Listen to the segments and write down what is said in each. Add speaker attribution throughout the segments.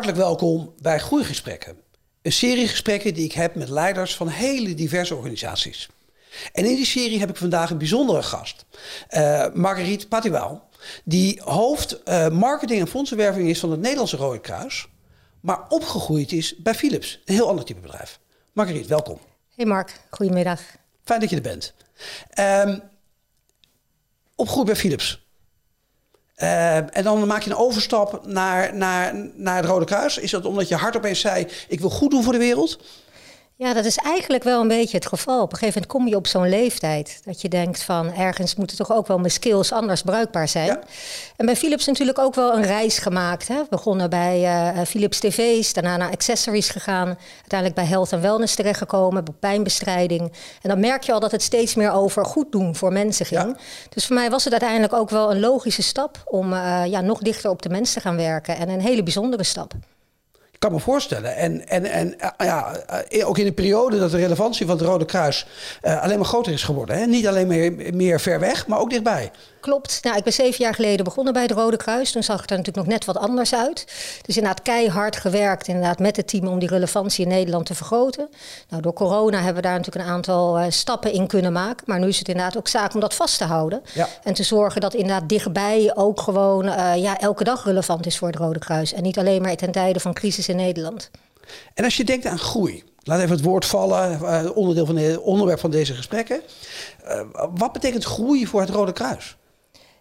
Speaker 1: Hartelijk welkom bij Groeigesprekken. Een serie gesprekken die ik heb met leiders van hele diverse organisaties. En in die serie heb ik vandaag een bijzondere gast. Uh, Marguerite Patiwal, die hoofd uh, marketing en fondsenwerving is van het Nederlandse Rode Kruis. Maar opgegroeid is bij Philips, een heel ander type bedrijf. Marguerite, welkom.
Speaker 2: Hey Mark, goedemiddag.
Speaker 1: Fijn dat je er bent. Um, opgegroeid bij Philips. Uh, en dan maak je een overstap naar, naar, naar het Rode Kruis. Is dat omdat je hard opeens zei: Ik wil goed doen voor de wereld?
Speaker 2: Ja, dat is eigenlijk wel een beetje het geval. Op een gegeven moment kom je op zo'n leeftijd dat je denkt van ergens moeten toch ook wel mijn skills anders bruikbaar zijn. En bij Philips natuurlijk ook wel een reis gemaakt. Hè. We begonnen bij uh, Philips TV's, daarna naar accessories gegaan, uiteindelijk bij health en wellness terechtgekomen, bij pijnbestrijding. En dan merk je al dat het steeds meer over goed doen voor mensen ging. Dus voor mij was het uiteindelijk ook wel een logische stap om uh, ja, nog dichter op de mens te gaan werken en een hele bijzondere stap
Speaker 1: kan me voorstellen. En, en, en uh, ja, uh, ook in de periode dat de relevantie van het Rode Kruis uh, alleen maar groter is geworden. Hè? Niet alleen meer, meer ver weg, maar ook dichtbij.
Speaker 2: Klopt. Nou, ik ben zeven jaar geleden begonnen bij het Rode Kruis. Toen zag het er natuurlijk nog net wat anders uit. Dus inderdaad keihard gewerkt inderdaad, met het team om die relevantie in Nederland te vergroten. Nou, door corona hebben we daar natuurlijk een aantal uh, stappen in kunnen maken. Maar nu is het inderdaad ook zaak om dat vast te houden. Ja. En te zorgen dat inderdaad dichtbij ook gewoon uh, ja, elke dag relevant is voor het Rode Kruis. En niet alleen maar ten tijde van crisis in Nederland.
Speaker 1: En als je denkt aan groei, laat even het woord vallen, uh, onderdeel van het onderwerp van deze gesprekken. wat betekent groei voor het Rode Kruis?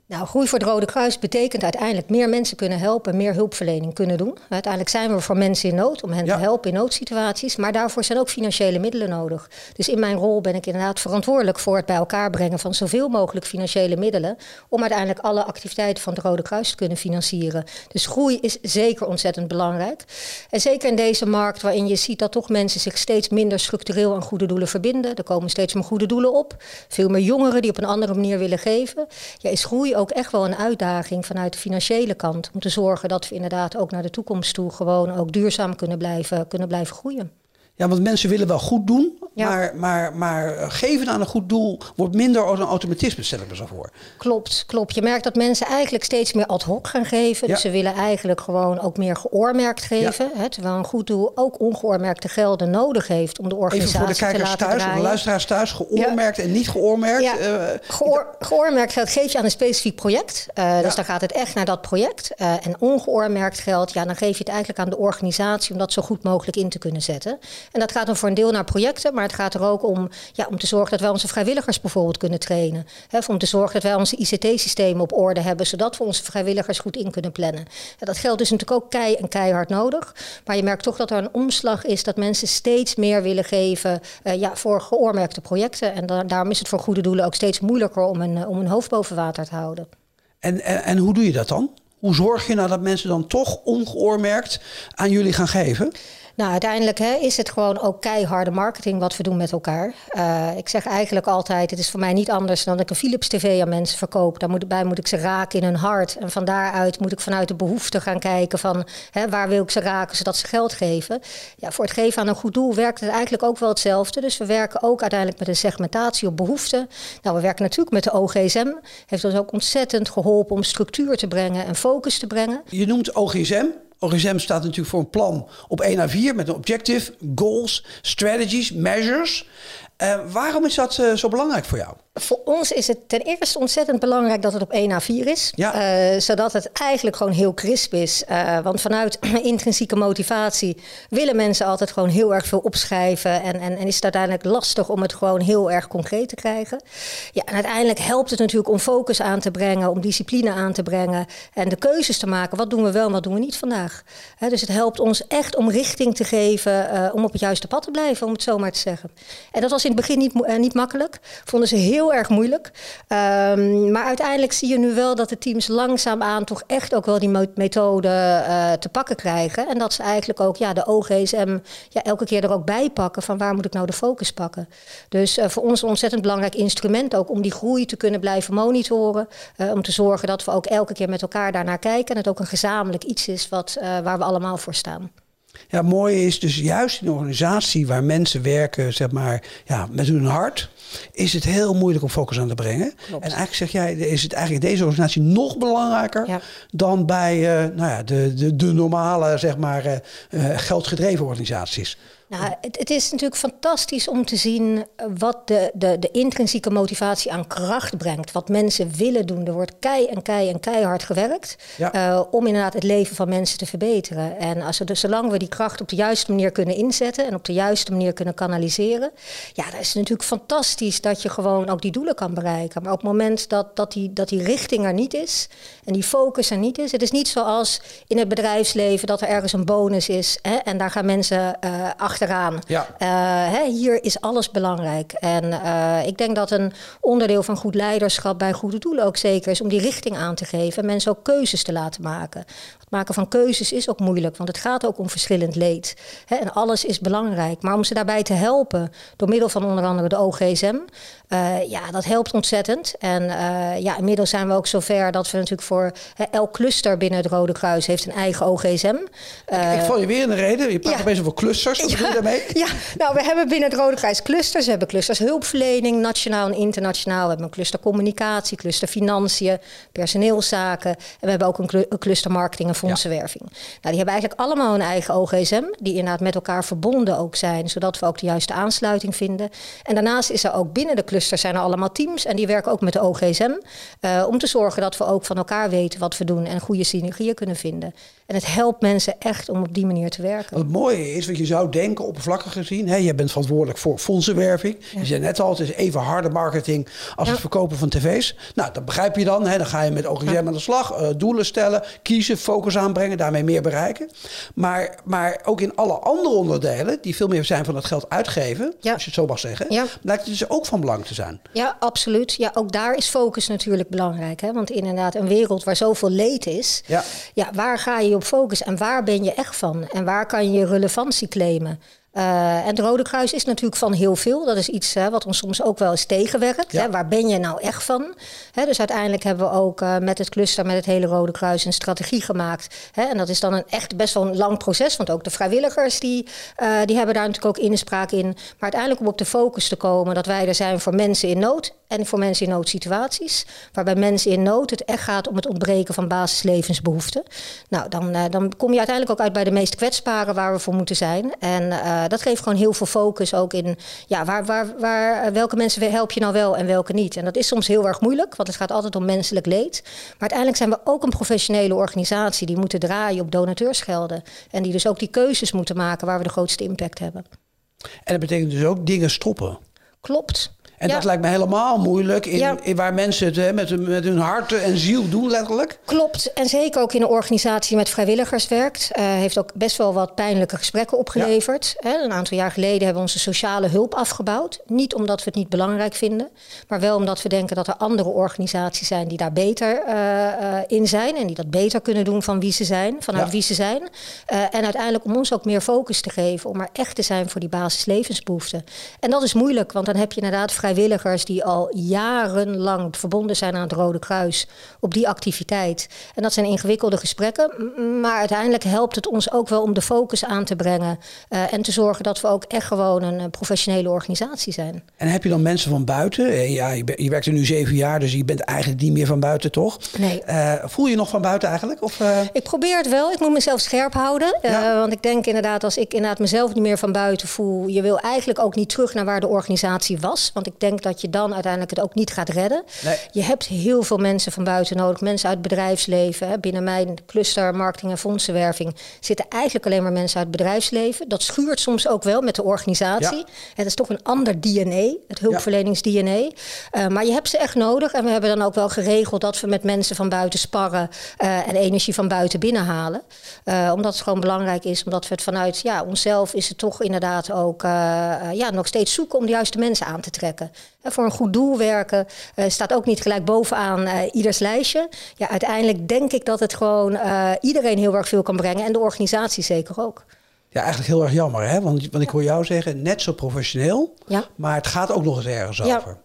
Speaker 2: Nou, Groei voor het Rode Kruis betekent uiteindelijk meer mensen kunnen helpen, meer hulpverlening kunnen doen. Uiteindelijk zijn we voor mensen in nood, om hen te helpen in noodsituaties. Maar daarvoor zijn ook financiële middelen nodig. Dus in mijn rol ben ik inderdaad verantwoordelijk voor het bij elkaar brengen van zoveel mogelijk financiële middelen. Om uiteindelijk alle activiteiten van het Rode Kruis te kunnen financieren. Dus groei is zeker ontzettend belangrijk. En zeker in deze markt waarin je ziet dat toch mensen zich steeds minder structureel aan goede doelen verbinden. Er komen steeds meer goede doelen op. Veel meer jongeren die op een andere manier willen geven. Ja, is groei ook echt wel een uitdaging vanuit de financiële kant. Om te zorgen dat we inderdaad ook naar de toekomst toe gewoon ook duurzaam kunnen blijven, kunnen blijven groeien.
Speaker 1: Ja, want mensen willen wel goed doen, maar, maar, maar geven aan een goed doel wordt minder een automatisme, stel ik me zo voor.
Speaker 2: Klopt, klopt. Je merkt dat mensen eigenlijk steeds meer ad hoc gaan geven. Dus ze willen eigenlijk gewoon ook meer geoormerkt geven. Hè, terwijl een goed doel ook ongeoormerkte gelden nodig heeft om de organisatie
Speaker 1: Even voor de kijkers
Speaker 2: te
Speaker 1: thuis, de luisteraars thuis, geoormerkt en niet geoormerkt. Ja.
Speaker 2: Uh, Geoor, geoormerkt geld geef je aan een specifiek project. Uh, dus dan gaat het echt naar dat project. Uh, en ongeoormerkt geld, ja, dan geef je het eigenlijk aan de organisatie om dat zo goed mogelijk in te kunnen zetten. En dat gaat dan voor een deel naar projecten, maar het gaat er ook om, ja, om te zorgen dat wij onze vrijwilligers bijvoorbeeld kunnen trainen. Hè, om te zorgen dat wij onze ICT-systemen op orde hebben, zodat we onze vrijwilligers goed in kunnen plannen. Dat geldt dus natuurlijk ook kei en keihard nodig. Maar je merkt toch dat er een omslag is dat mensen steeds meer willen geven uh, ja, voor geoormerkte projecten. En da daarom is het voor goede doelen ook steeds moeilijker om een, om een hoofd boven water te houden.
Speaker 1: En, en, en hoe doe je dat dan? Hoe zorg je nou dat mensen dan toch ongeoormerkt aan jullie gaan geven?
Speaker 2: Nou, uiteindelijk hè, is het gewoon ook keiharde marketing wat we doen met elkaar. Uh, ik zeg eigenlijk altijd, het is voor mij niet anders dan dat ik een Philips TV aan mensen verkoop. Daarbij moet ik ze raken in hun hart. En van daaruit moet ik vanuit de behoefte gaan kijken van hè, waar wil ik ze raken zodat ze geld geven. Ja, voor het geven aan een goed doel werkt het eigenlijk ook wel hetzelfde. Dus we werken ook uiteindelijk met een segmentatie op behoeften. Nou, we werken natuurlijk met de OGSM. Heeft ons ook ontzettend geholpen om structuur te brengen en focus te brengen.
Speaker 1: Je noemt OGSM. OGSM staat natuurlijk voor een plan op 1 à 4 met een objective, goals, strategies, measures. Uh, waarom is dat uh, zo belangrijk voor jou?
Speaker 2: Voor ons is het ten eerste ontzettend belangrijk dat het op 1 à 4 is. Ja. Uh, zodat het eigenlijk gewoon heel crisp is. want vanuit intrinsieke motivatie willen mensen altijd gewoon heel erg veel opschrijven. En, en, en, is het uiteindelijk lastig om het gewoon heel erg concreet te krijgen. Ja, en uiteindelijk helpt het natuurlijk om focus aan te brengen, om discipline aan te brengen. En de keuzes te maken. Wat doen we wel en wat doen we niet vandaag? dus het helpt ons echt om richting te geven, om op het juiste pad te blijven, om het zo maar te zeggen. En dat was in het begin niet, uh, niet makkelijk. Vonden ze heel erg moeilijk. Um, maar uiteindelijk zie je nu wel dat de teams langzaamaan toch echt ook wel die methode uh, te pakken krijgen. En dat ze eigenlijk ook ja, de OGSM ja, elke keer er ook bij pakken van waar moet ik nou de focus pakken. Dus uh, voor ons een ontzettend belangrijk instrument ook om die groei te kunnen blijven monitoren. om te zorgen dat we ook elke keer met elkaar daarnaar kijken. En het ook een gezamenlijk iets is wat, waar we allemaal voor staan.
Speaker 1: Ja, mooi is dus juist in een organisatie waar mensen werken, zeg maar, ja, met hun hart, is het heel moeilijk om focus aan te brengen. En eigenlijk zeg jij, is het eigenlijk deze organisatie nog belangrijker dan bij uh, nou ja, de, de, de normale, zeg maar, uh, geldgedreven organisaties.
Speaker 2: Nou, het, het, is natuurlijk fantastisch om te zien eh, wat de, de, de intrinsieke motivatie aan kracht brengt. Wat mensen willen doen. Er wordt kei en kei en keihard gewerkt uh, om inderdaad het leven van mensen te verbeteren. En als we dus, zolang we die kracht op de juiste manier kunnen inzetten en op de juiste manier kunnen kanaliseren, ja, dan is het natuurlijk fantastisch dat je gewoon ook die doelen kan bereiken. Maar op het moment dat, dat, die, dat die richting er niet is en die focus er niet is, het is niet zoals in het bedrijfsleven dat er ergens een bonus is hè, en daar gaan mensen uh, achter achteraan. Ja. Uh, hè, hier is alles belangrijk. En uh, ik denk dat een onderdeel van goed leiderschap bij goede doelen ook zeker is om die richting aan te geven en mensen ook keuzes te laten maken. Het maken van keuzes is ook moeilijk, want het gaat ook om verschillend leed. Hè, en alles is belangrijk. Maar om ze daarbij te helpen, door middel van onder andere de OGSM, uh, ja, dat helpt ontzettend. En ja, inmiddels zijn we ook zover dat we natuurlijk voor elk cluster binnen het Rode Kruis heeft een eigen OGSM.
Speaker 1: ik, val je weer in de reden. Je praat ja. opeens over clusters. Ja.
Speaker 2: Ja, nou, we hebben binnen het Rode Kruis clusters. We hebben clusters hulpverlening, nationaal en internationaal. We hebben een cluster communicatie, cluster financiën, personeelszaken. En we hebben ook een cluster marketing en fondsenwerving. Nou, die hebben eigenlijk allemaal een eigen OGSM, die inderdaad met elkaar verbonden ook zijn, zodat we ook de juiste aansluiting vinden. En daarnaast is er ook binnen de clusters zijn er allemaal teams en die werken ook met de OGSM. Uh, om te zorgen dat we ook van elkaar weten wat we doen en goede synergieën kunnen vinden. En het helpt mensen echt om op die manier te werken.
Speaker 1: Wat het mooie is, wat je zou denken, oppervlakkig gezien, hè, je bent verantwoordelijk voor fondsenwerving. Je zei net al, het is even harde marketing als het verkopen van tv's. Nou, dat begrijp je dan. Hè. Dan ga je met OGM aan de slag, uh, doelen stellen, kiezen, focus aanbrengen, daarmee meer bereiken. Maar, maar ook in alle andere onderdelen, die veel meer zijn van het geld uitgeven, als je het zo mag zeggen, lijkt het dus ook van belang te zijn.
Speaker 2: Ja, absoluut. Ja, ook daar is focus natuurlijk belangrijk. Hè? Want inderdaad, een wereld waar zoveel leed is, ja. Ja, waar ga je op focus en waar ben je echt van? En waar kan je relevantie claimen? Uh, en het Rode Kruis is natuurlijk van heel veel. Dat is iets wat ons soms ook wel eens tegenwerkt. Hè? Waar ben je nou echt van? Hè, dus uiteindelijk hebben we ook uh, met het cluster, met het hele Rode Kruis, een strategie gemaakt. Hè? En dat is dan een echt best wel een lang proces. Want ook de vrijwilligers die, uh, die hebben daar natuurlijk ook inspraak in. Maar uiteindelijk om op de focus te komen dat wij er zijn voor mensen in nood en voor mensen in noodsituaties. Waarbij mensen in nood het echt gaat om het ontbreken van basislevensbehoeften. Nou, dan, dan kom je uiteindelijk ook uit bij de meest kwetsbaren waar we voor moeten zijn. En dat geeft gewoon heel veel focus ook in ja, waar, waar, waar, eh, welke mensen help je nou wel en welke niet. En dat is soms heel erg moeilijk, want het gaat altijd om menselijk leed. Maar uiteindelijk zijn we ook een professionele organisatie die moeten draaien op donateursgelden. En die dus ook die keuzes moeten maken waar we de grootste impact hebben.
Speaker 1: En dat betekent dus ook dingen stoppen.
Speaker 2: Klopt.
Speaker 1: En dat lijkt me helemaal moeilijk in, in waar mensen het hè, met, hun, met hun hart en ziel doen, letterlijk.
Speaker 2: Klopt. En zeker ook in een organisatie die met vrijwilligers werkt. Uh, heeft ook best wel wat pijnlijke gesprekken opgeleverd. Hè, een aantal jaar geleden hebben we onze sociale hulp afgebouwd. Niet omdat we het niet belangrijk vinden, maar wel omdat we denken dat er andere organisaties zijn die daar beter uh, uh, in zijn. En die dat beter kunnen doen van wie ze zijn, vanuit wie ze zijn. en uiteindelijk om ons ook meer focus te geven, om er echt te zijn voor die basislevensbehoeften. En dat is moeilijk, want dan heb je inderdaad vrij vrijwilligers die al jarenlang verbonden zijn aan het Rode Kruis op die activiteit. En dat zijn ingewikkelde gesprekken, maar uiteindelijk helpt het ons ook wel om de focus aan te brengen uh, en te zorgen dat we ook echt gewoon een professionele organisatie zijn.
Speaker 1: En heb je dan mensen van buiten? Eh, ja, je, je werkt er nu zeven jaar, dus je bent eigenlijk niet meer van buiten, toch?
Speaker 2: Nee.
Speaker 1: Uh, voel je nog van buiten eigenlijk? Of, uh...
Speaker 2: Ik probeer het wel. Ik moet mezelf scherp houden. Ja. want ik denk inderdaad, als ik inderdaad mezelf niet meer van buiten voel, je wil eigenlijk ook niet terug naar waar de organisatie was. Want ik denk dat je dan uiteindelijk het ook niet gaat redden. Nee. Je hebt heel veel mensen van buiten nodig. Mensen uit het bedrijfsleven. Hè. Binnen mijn cluster marketing en fondsenwerving zitten eigenlijk alleen maar mensen uit het bedrijfsleven. Dat schuurt soms ook wel met de organisatie. Ja. Het is toch een ander DNA, het hulpverlenings-DNA. Uh, maar je hebt ze echt nodig. En we hebben dan ook wel geregeld dat we met mensen van buiten sparren uh, en energie van buiten binnenhalen. Uh, omdat het gewoon belangrijk is, omdat we het vanuit ja, onszelf is het toch inderdaad ook ja, nog steeds zoeken om de juiste mensen aan te trekken. Voor een goed doel werken uh, staat ook niet gelijk bovenaan uh, ieders lijstje. Ja, uiteindelijk denk ik dat het gewoon uh, iedereen heel erg veel kan brengen en de organisatie zeker ook.
Speaker 1: Ja, eigenlijk heel erg jammer, hè? Want, want ik hoor jou zeggen, net zo professioneel, ja. maar het gaat ook nog eens ergens over.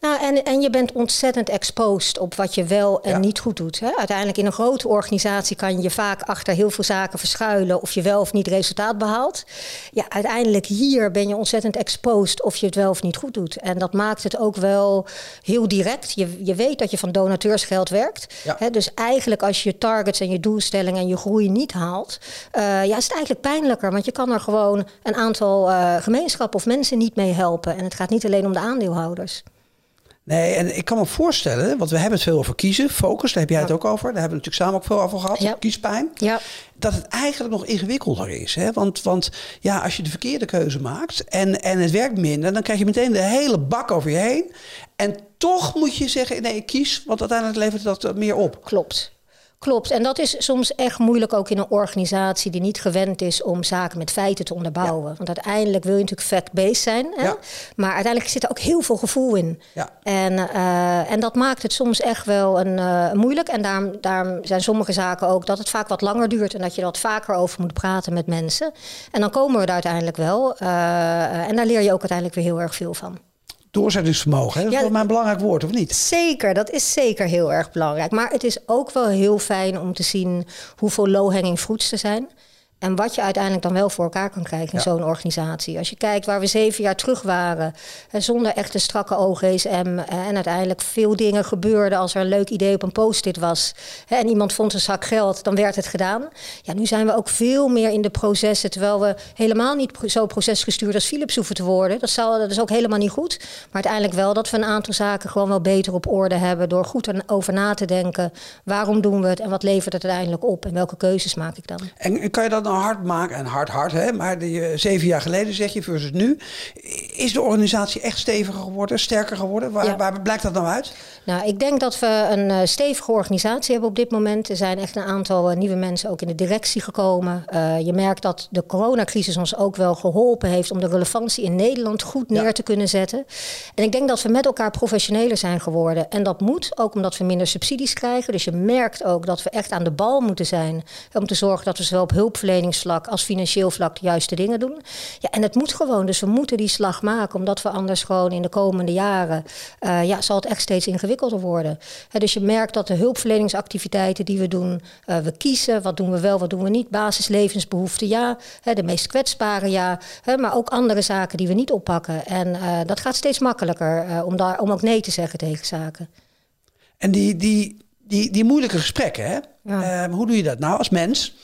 Speaker 2: Nou, en, en je bent ontzettend exposed op wat je wel en niet goed doet. Hè? Uiteindelijk in een grote organisatie kan je vaak achter heel veel zaken verschuilen of je wel of niet resultaat behaalt. Ja, uiteindelijk hier ben je ontzettend exposed of je het wel of niet goed doet. En dat maakt het ook wel heel direct. Je, je weet dat je van donateursgeld werkt. Hè? Dus eigenlijk als je je targets en je doelstellingen en je groei niet haalt, uh, ja, is het eigenlijk pijnlijker. Want je kan er gewoon een aantal uh, gemeenschappen of mensen niet mee helpen. En het gaat niet alleen om de aandeelhouders.
Speaker 1: Nee, en ik kan me voorstellen, want we hebben het veel over kiezen, focus, daar heb jij het ook over. Daar hebben we natuurlijk samen ook veel over gehad, ja. kiespijn.
Speaker 2: Ja.
Speaker 1: Dat het eigenlijk nog ingewikkelder is. Hè? Want, want ja, als je de verkeerde keuze maakt en, en het werkt minder, dan krijg je meteen de hele bak over je heen. En toch moet je zeggen, nee, ik kies, want uiteindelijk levert dat meer op.
Speaker 2: Klopt. Klopt. En dat is soms echt moeilijk ook in een organisatie die niet gewend is om zaken met feiten te onderbouwen. Want uiteindelijk wil je natuurlijk fact-based zijn. Hè? Maar uiteindelijk zit er ook heel veel gevoel in.
Speaker 1: Ja.
Speaker 2: En, uh, en dat maakt het soms echt wel een, uh, moeilijk. En daarom, daarom zijn sommige zaken ook dat het vaak wat langer duurt en dat je er wat vaker over moet praten met mensen. En dan komen we er uiteindelijk wel. Uh, en daar leer je ook uiteindelijk weer heel erg veel van
Speaker 1: doorzettingsvermogen. Hè? Dat is wel een belangrijk woord, of niet?
Speaker 2: Zeker, dat is zeker heel erg belangrijk. Maar het is ook wel heel fijn om te zien hoeveel low-hanging fruits er zijn. En wat je uiteindelijk dan wel voor elkaar kan krijgen in zo'n organisatie. Als je kijkt waar we zeven jaar terug waren, zonder echte strakke OGSM. En uiteindelijk veel dingen gebeurden als er een leuk idee op een post-it was. En iemand vond een zak geld, dan werd het gedaan. Ja, nu zijn we ook veel meer in de processen. Terwijl we helemaal niet zo procesgestuurd als Philips hoeven te worden. Dat, zal, dat is ook helemaal niet goed. Maar uiteindelijk wel dat we een aantal zaken gewoon wel beter op orde hebben. Door goed over na te denken. Waarom doen we het en wat levert het uiteindelijk op? En welke keuzes maak ik dan?
Speaker 1: En kan je dat nou hard maken. En hard, hard, hè? maar die, uh, zeven jaar geleden zeg je versus nu. Is de organisatie echt steviger geworden, sterker geworden? Waar, waar blijkt dat nou uit?
Speaker 2: Nou, ik denk dat we een uh, stevige organisatie hebben op dit moment. Er zijn echt een aantal uh, nieuwe mensen ook in de directie gekomen. je merkt dat de coronacrisis ons ook wel geholpen heeft om de relevantie in Nederland goed neer ja. te kunnen zetten. En ik denk dat we met elkaar professioneler zijn geworden. En dat moet ook omdat we minder subsidies krijgen. Dus je merkt ook dat we echt aan de bal moeten zijn om te zorgen dat we zowel op als financieel vlak de juiste dingen doen. Ja, en het moet gewoon, dus we moeten die slag maken, omdat we anders gewoon in de komende jaren, uh, ja, zal het echt steeds ingewikkelder worden. dus je merkt dat de hulpverleningsactiviteiten die we doen, uh, we kiezen, wat doen we wel, wat doen we niet, basislevensbehoeften ja, de meest kwetsbare ja, maar ook andere zaken die we niet oppakken. En uh, dat gaat steeds makkelijker om, daar, om ook nee te zeggen tegen zaken.
Speaker 1: En die, die, die, die moeilijke gesprekken, hè? Ja. hoe doe je dat nou als mens?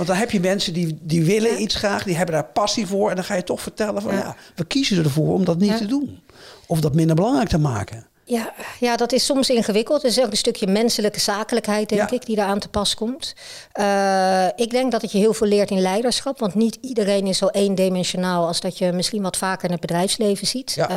Speaker 1: Want dan heb je mensen die, die willen iets graag, die hebben daar passie voor. En dan ga je toch vertellen van ja, we kiezen ervoor om dat niet te doen. Of dat minder belangrijk te maken.
Speaker 2: Ja, ja, dat is soms ingewikkeld. Het is ook een stukje menselijke zakelijkheid, denk ik, die daar aan te pas komt. Uh, ik denk dat het je heel veel leert in leiderschap. Want niet iedereen is zo eendimensionaal als dat je misschien wat vaker in het bedrijfsleven ziet. Ja. Uh,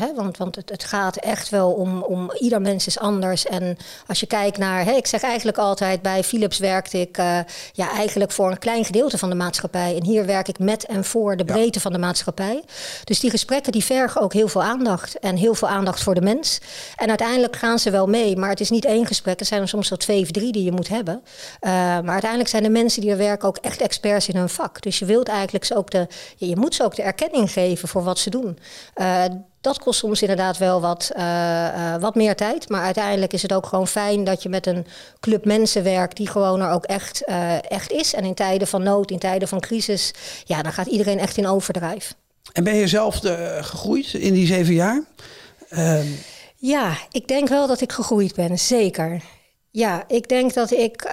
Speaker 2: hè, want want het, het, gaat echt wel om, om ieder mens is anders. En als je kijkt naar, hè, ik zeg eigenlijk altijd bij Philips werkte ik uh, ja, eigenlijk voor een klein gedeelte van de maatschappij. En hier werk ik met en voor de breedte van de maatschappij. Dus die gesprekken die vergen ook heel veel aandacht. En heel veel aandacht voor de mens. En uiteindelijk gaan ze wel mee, maar het is niet één gesprek. Er zijn er soms wel twee of drie die je moet hebben. Uh, maar uiteindelijk zijn de mensen die er werken ook echt experts in hun vak. Dus je wilt eigenlijk ze ook de, je moet ze ook de erkenning geven voor wat ze doen. Uh, dat kost soms inderdaad wel wat, uh, wat meer tijd. Maar uiteindelijk is het ook gewoon fijn dat je met een club mensen werkt die gewoon er ook echt, echt is. En in tijden van nood, in tijden van crisis, ja, dan gaat iedereen echt in overdrijf.
Speaker 1: En ben je zelf gegroeid in die zeven jaar?
Speaker 2: Ja, ik denk wel dat ik gegroeid ben, zeker. Ja, ik denk dat ik,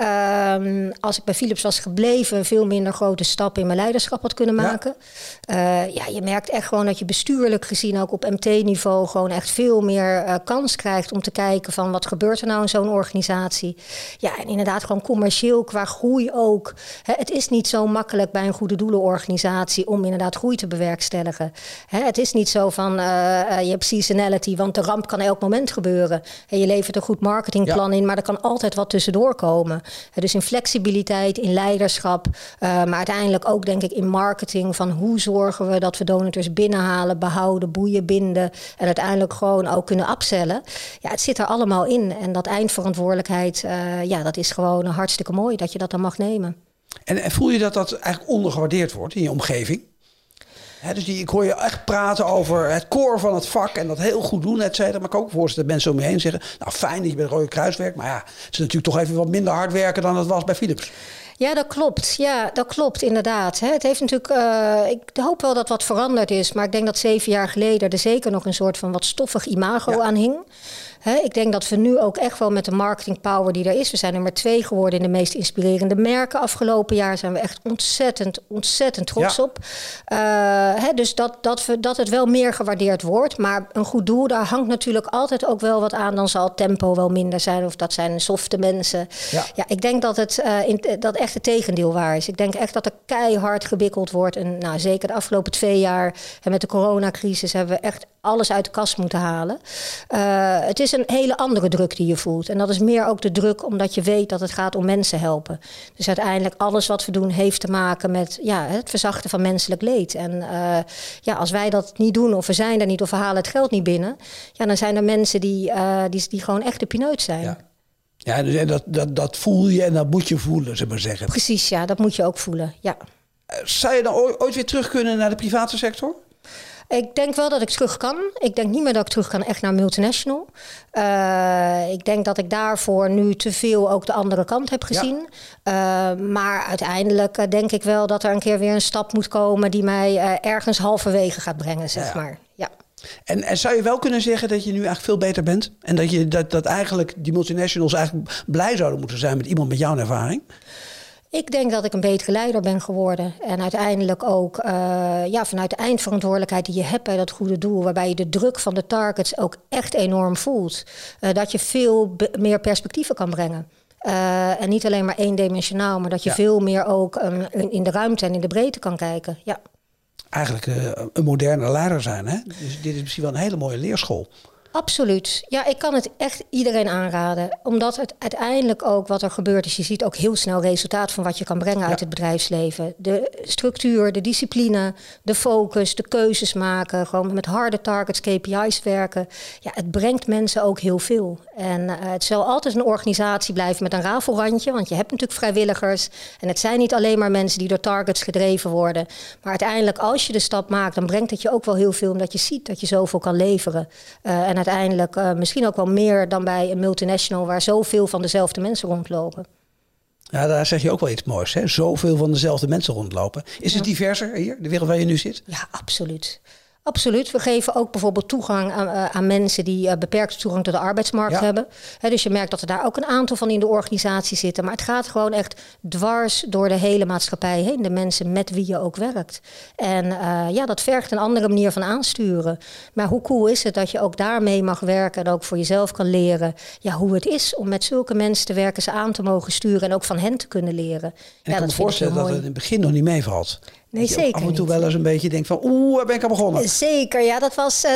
Speaker 2: um, als ik bij Philips was gebleven, veel minder grote stappen in mijn leiderschap had kunnen maken. Ja, uh, ja je merkt echt gewoon dat je bestuurlijk gezien ook op MT-niveau gewoon echt veel meer uh, kans krijgt om te kijken van wat gebeurt er nou in zo'n organisatie. Ja, en inderdaad gewoon commercieel qua groei ook. Hè, het is niet zo makkelijk bij een goede doelenorganisatie om inderdaad groei te bewerkstelligen. Hè, het is niet zo van uh, je hebt seasonality, want de ramp kan elk moment gebeuren. En je levert een goed marketingplan ja. in, maar dat kan altijd wat tussendoor komen. Dus in flexibiliteit, in leiderschap, uh, maar uiteindelijk ook denk ik in marketing van hoe zorgen we dat we donateurs binnenhalen, behouden, boeien, binden en uiteindelijk gewoon ook kunnen upsellen. Ja, het zit er allemaal in en dat eindverantwoordelijkheid, uh, ja, dat is gewoon hartstikke mooi dat je dat dan mag nemen.
Speaker 1: En, en voel je dat dat eigenlijk ondergewaardeerd wordt in je omgeving? Dus die, ik hoor je echt praten over het core van het vak en dat heel goed doen, et cetera. Maar ik kan ook voorstellen dat mensen om je heen zeggen... nou, fijn dat je bij de Rode Kruis werkt, maar ja... het is natuurlijk toch even wat minder hard werken dan het was bij Philips.
Speaker 2: Ja, dat klopt. Ja, dat klopt inderdaad. Het heeft natuurlijk, uh, ik hoop wel dat wat veranderd is, maar ik denk dat zeven jaar geleden er zeker nog een soort van wat stoffig imago aan hing ik denk dat we nu ook echt wel met de marketing power die er is. We zijn nummer twee geworden in de meest inspirerende merken. Afgelopen jaar zijn we echt ontzettend, ontzettend trots op. Uh, dus dat, dat, we, dat het wel meer gewaardeerd wordt. Maar een goed doel, daar hangt natuurlijk altijd ook wel wat aan. Dan zal tempo wel minder zijn. Of dat zijn softe mensen. Ja, ja ik denk dat het uh, in, dat echt het tegendeel waar is. Ik denk echt dat er keihard gewikkeld wordt. En nou, zeker de afgelopen twee jaar en met de coronacrisis hebben we echt alles uit de kast moeten halen. Uh, het is een hele andere druk die je voelt. En dat is meer ook de druk omdat je weet dat het gaat om mensen helpen. Dus uiteindelijk alles wat we doen heeft te maken met ja, het verzachten van menselijk leed. En uh, ja, als wij dat niet doen of we zijn er niet of we halen het geld niet binnen... Ja, dan zijn er mensen die, uh, die, die gewoon echt de pineut zijn.
Speaker 1: Ja. Ja, dus dat, dat, dat voel je en dat moet je voelen, zeg maar zeggen.
Speaker 2: Precies, ja, dat moet je ook voelen, ja.
Speaker 1: Zou je dan ooit weer terug kunnen naar de private sector?
Speaker 2: Ik denk wel dat ik terug kan. Ik denk niet meer dat ik terug kan echt naar multinational. Uh, ik denk dat ik daarvoor nu te veel ook de andere kant heb gezien. Ja. Uh, maar uiteindelijk uh, denk ik wel dat er een keer weer een stap moet komen die mij ergens halverwege gaat brengen, zeg ja. maar. Ja.
Speaker 1: En, en, zou je wel kunnen zeggen dat je nu eigenlijk veel beter bent? En dat, je, dat, dat eigenlijk die multinationals eigenlijk blij zouden moeten zijn met iemand met jouw ervaring?
Speaker 2: Ik denk dat ik een betere leider ben geworden. En uiteindelijk ook uh, ja, vanuit de eindverantwoordelijkheid die je hebt bij dat goede doel, waarbij je de druk van de targets ook echt enorm voelt, uh, dat je veel meer perspectieven kan brengen. Uh, en niet alleen maar eendimensionaal, maar dat je ja. veel meer ook um, in de ruimte en in de breedte kan kijken. Ja.
Speaker 1: Eigenlijk een moderne leider zijn. Hè? Dus dit is misschien wel een hele mooie leerschool.
Speaker 2: Absoluut. Ja, ik kan het echt iedereen aanraden. Omdat het uiteindelijk ook wat er gebeurt is, je ziet ook heel snel resultaat van wat je kan brengen uit het bedrijfsleven. De structuur, de discipline, de focus, de keuzes maken, gewoon met harde targets, KPI's werken. Ja, het brengt mensen ook heel veel. En uh, het zal altijd een organisatie blijven met een rafelrandje, want je hebt natuurlijk vrijwilligers. En het zijn niet alleen maar mensen die door targets gedreven worden. Maar uiteindelijk, als je de stap maakt, dan brengt het je ook wel heel veel, omdat je ziet dat je zoveel kan leveren. Uh, en uiteindelijk uh, misschien ook wel meer dan bij een multinational waar zoveel van dezelfde mensen rondlopen.
Speaker 1: Ja, daar zeg je ook wel iets moois. Hè? Zoveel van dezelfde mensen rondlopen. Is het diverser hier, de wereld waar je nu zit?
Speaker 2: Ja, absoluut. Absoluut. We geven ook bijvoorbeeld toegang aan, uh, aan mensen die uh, beperkte toegang tot de arbeidsmarkt ja. hebben. He, dus je merkt dat er daar ook een aantal van in de organisatie zitten. Maar het gaat gewoon echt dwars door de hele maatschappij heen. De mensen met wie je ook werkt. En uh, ja, dat vergt een andere manier van aansturen. Maar hoe cool is het dat je ook daarmee mag werken en ook voor jezelf kan leren ja, hoe het is om met zulke mensen te werken, ze aan te mogen sturen en ook van hen te kunnen leren. En
Speaker 1: ja, ik kan me voorstellen dat het in het begin nog niet meevalt.
Speaker 2: Nee, zeker.
Speaker 1: Af en toe wel eens een beetje denkt van, oeh, waar ben ik aan begonnen?
Speaker 2: Zeker, ja, dat was uh,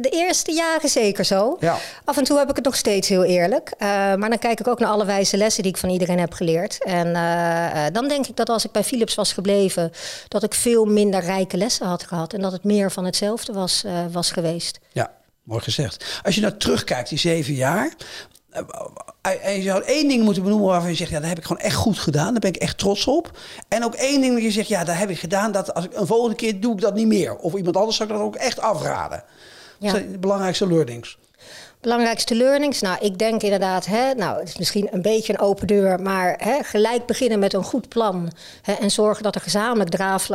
Speaker 2: de eerste jaren zeker zo. Ja. Af en toe heb ik het nog steeds heel eerlijk. Uh, maar dan kijk ik ook naar alle wijze lessen die ik van iedereen heb geleerd. En uh, dan denk ik dat als ik bij Philips was gebleven, dat ik veel minder rijke lessen had gehad. En dat het meer van hetzelfde was, was geweest.
Speaker 1: Ja, mooi gezegd. Als je nou terugkijkt, die zeven jaar, en je zou één ding moeten benoemen waarvan je zegt, ja, dat heb ik gewoon echt goed gedaan. Daar ben ik echt trots op. En ook één ding dat je zegt, ja, dat heb ik gedaan. Dat als ik een volgende keer doe ik dat niet meer. Of iemand anders zou ik dat ook echt afraden. Ja. Dat zijn de belangrijkste learnings.
Speaker 2: Belangrijkste learnings? Nou, ik denk inderdaad, hè, nou, het is misschien een beetje een open deur, maar hè, gelijk beginnen met een goed plan hè, en zorgen dat er gezamenlijk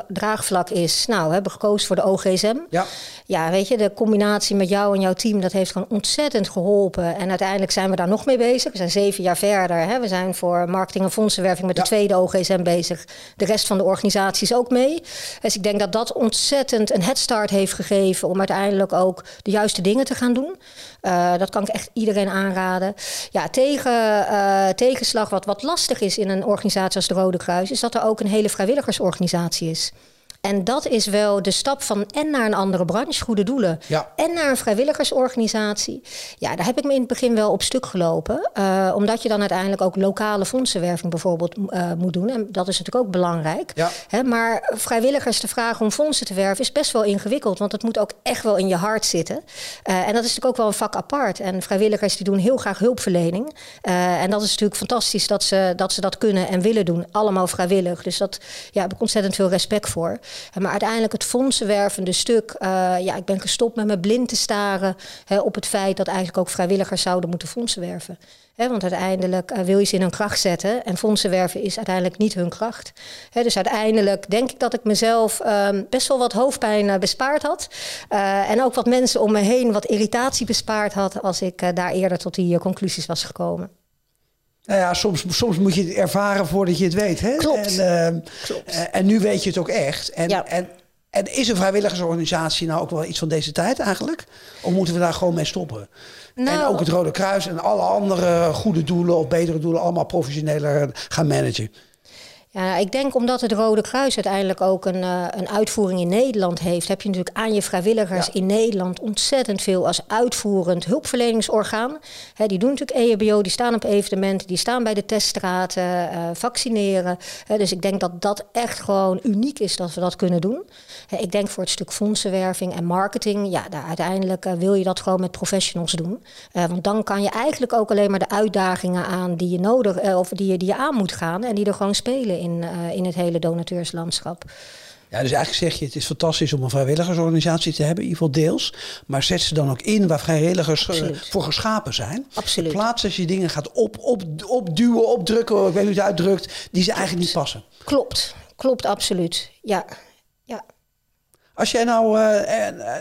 Speaker 2: draagvlak is. Nou, we hebben gekozen voor de OGSM. Ja. ja, weet je, de combinatie met jou en jouw team, dat heeft gewoon ontzettend geholpen. En uiteindelijk zijn we daar nog mee bezig. We zijn zeven jaar verder. Hè. We zijn voor marketing en fondsenwerving met de tweede OGSM bezig. De rest van de organisaties ook mee. Dus ik denk dat dat ontzettend een headstart heeft gegeven om uiteindelijk ook de juiste dingen te gaan doen. Uh, dat kan ik echt iedereen aanraden. Ja, tegen, uh, tegenslag wat, wat lastig is in een organisatie als de Rode Kruis... is dat er ook een hele vrijwilligersorganisatie is. En dat is wel de stap van en naar een andere branche, goede doelen, ja. en naar een vrijwilligersorganisatie. Ja, daar heb ik me in het begin wel op stuk gelopen. Uh, omdat je dan uiteindelijk ook lokale fondsenwerving bijvoorbeeld uh, moet doen. En dat is natuurlijk ook belangrijk. Ja. Hè, maar vrijwilligers te vragen om fondsen te werven is best wel ingewikkeld. Want het moet ook echt wel in je hart zitten. Uh, en dat is natuurlijk ook wel een vak apart. En vrijwilligers die doen heel graag hulpverlening. en dat is natuurlijk fantastisch dat ze, dat ze dat kunnen en willen doen. Allemaal vrijwillig. Dus dat ja, heb ik ontzettend veel respect voor. Maar uiteindelijk het fondsenwervende stuk. ja, ik ben gestopt met me blind te staren hè, op het feit dat eigenlijk ook vrijwilligers zouden moeten fondsen werven want uiteindelijk uh, wil je ze in hun kracht zetten. En fondsen werven is uiteindelijk niet hun kracht. dus uiteindelijk denk ik dat ik mezelf um, best wel wat hoofdpijn uh, bespaard had. En ook wat mensen om me heen wat irritatie bespaard had. als ik daar eerder tot die conclusies was gekomen.
Speaker 1: Nou ja, soms, soms moet je het ervaren voordat je het weet. Hè?
Speaker 2: Klopt.
Speaker 1: En, ehm, Klopt. en nu weet je het ook echt. En, ja. en, en is een vrijwilligersorganisatie nou ook wel iets van deze tijd eigenlijk? Of moeten we daar gewoon mee stoppen? Nou, en ook het Rode Kruis en alle andere goede doelen of betere doelen allemaal professioneler gaan managen.
Speaker 2: Ja, ik denk omdat het Rode Kruis uiteindelijk ook een, uh, een uitvoering in Nederland heeft, heb je natuurlijk aan je vrijwilligers in Nederland ontzettend veel als uitvoerend hulpverleningsorgaan. die doen natuurlijk EHBO, die staan op evenementen, die staan bij de teststraten, uh, vaccineren. dus ik denk dat dat echt gewoon uniek is dat we dat kunnen doen. ik denk voor het stuk fondsenwerving en marketing, ja, daar uiteindelijk uh, wil je dat gewoon met professionals doen. want dan kan je eigenlijk ook alleen maar de uitdagingen aan die je nodig of die je, die je aan moet gaan en die er gewoon spelen in, uh, in het hele donateurslandschap.
Speaker 1: Ja, dus eigenlijk zeg je, het is fantastisch om een vrijwilligersorganisatie te hebben, in ieder geval deels. Maar zet ze dan ook in waar vrijwilligers uh, voor geschapen zijn.
Speaker 2: Absoluut.
Speaker 1: In plaats als je dingen gaat op, op, opduwen, opdrukken, ik weet niet hoe het uitdrukt, die ze eigenlijk niet passen.
Speaker 2: Klopt, klopt absoluut. Ja, ja.
Speaker 1: Als jij nou uh,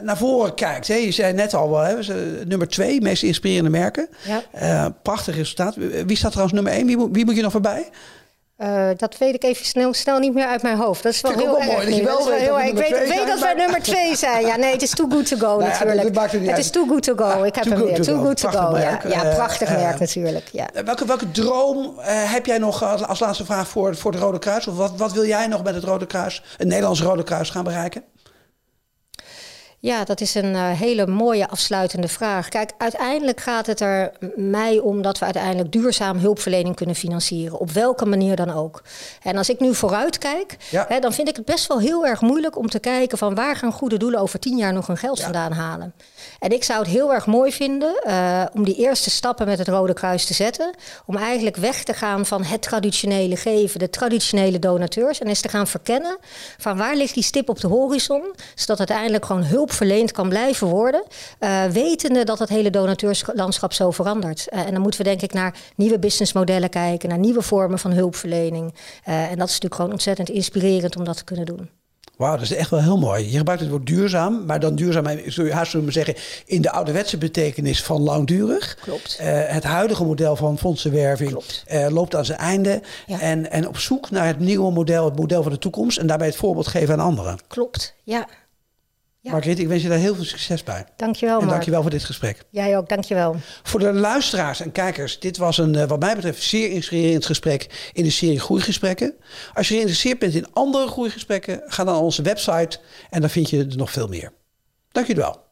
Speaker 1: naar voren kijkt, hè, je zei net al wel, hè, nummer twee, meest inspirerende merken.
Speaker 2: Ja.
Speaker 1: Uh, prachtig resultaat. Wie staat trouwens nummer één? Wie, wie moet je nog voorbij?
Speaker 2: Uh, dat weet ik even snel, snel niet meer uit mijn hoofd. Dat is wel heel erg.
Speaker 1: Mooi, wel weet
Speaker 2: heel Ik weet, weet dat wij nummer twee zijn. Ja, nee, het is too good to go nou natuurlijk. Het, het is too good to go. Ah, ik heb hem weer. Too good to go. Ja, ja, eh, prachtig merk uh, natuurlijk. Ja.
Speaker 1: Welke, welke droom heb jij nog als laatste vraag voor, voor het Rode Kruis? Of wat, wat wil jij nog met het Rode Kruis, het Nederlands Rode Kruis gaan bereiken?
Speaker 2: Ja, dat is een uh, hele mooie afsluitende vraag. Kijk, uiteindelijk gaat het er mij om dat we uiteindelijk duurzaam hulpverlening kunnen financieren. Op welke manier dan ook. En als ik nu vooruit kijk, ja. hè, dan vind ik het best wel heel erg moeilijk om te kijken van waar gaan goede doelen over tien jaar nog hun geld ja. vandaan halen. En ik zou het heel erg mooi vinden uh, om die eerste stappen met het Rode Kruis te zetten. Om eigenlijk weg te gaan van het traditionele geven, de traditionele donateurs. En eens te gaan verkennen van waar ligt die stip op de horizon. Zodat uiteindelijk gewoon hulp verleend kan blijven worden. Uh, wetende dat het hele donateurslandschap zo verandert. Uh, en dan moeten we denk ik naar nieuwe businessmodellen kijken, naar nieuwe vormen van hulpverlening. Uh, en dat is natuurlijk gewoon ontzettend inspirerend om dat te kunnen doen.
Speaker 1: Wauw, dat is echt wel heel mooi. Je gebruikt het woord duurzaam, maar dan duurzaam, zul je haast zullen zeggen, in de ouderwetse betekenis van langdurig.
Speaker 2: Klopt.
Speaker 1: Uh, het huidige model van fondsenwerving uh, loopt aan zijn einde. Ja. En, en op zoek naar het nieuwe model, het model van de toekomst. En daarbij het voorbeeld geven aan anderen.
Speaker 2: Klopt, ja.
Speaker 1: Ja. Margriet, ik wens je daar heel veel succes bij.
Speaker 2: Dankjewel,
Speaker 1: En
Speaker 2: Mark.
Speaker 1: dankjewel voor dit gesprek.
Speaker 2: Jij ook, dankjewel.
Speaker 1: Voor de luisteraars en kijkers, dit was een, wat mij betreft, zeer inspirerend gesprek in de serie Groeigesprekken. Als je geïnteresseerd bent in andere groeigesprekken, ga dan naar onze website en dan vind je er nog veel meer. Dank jullie wel.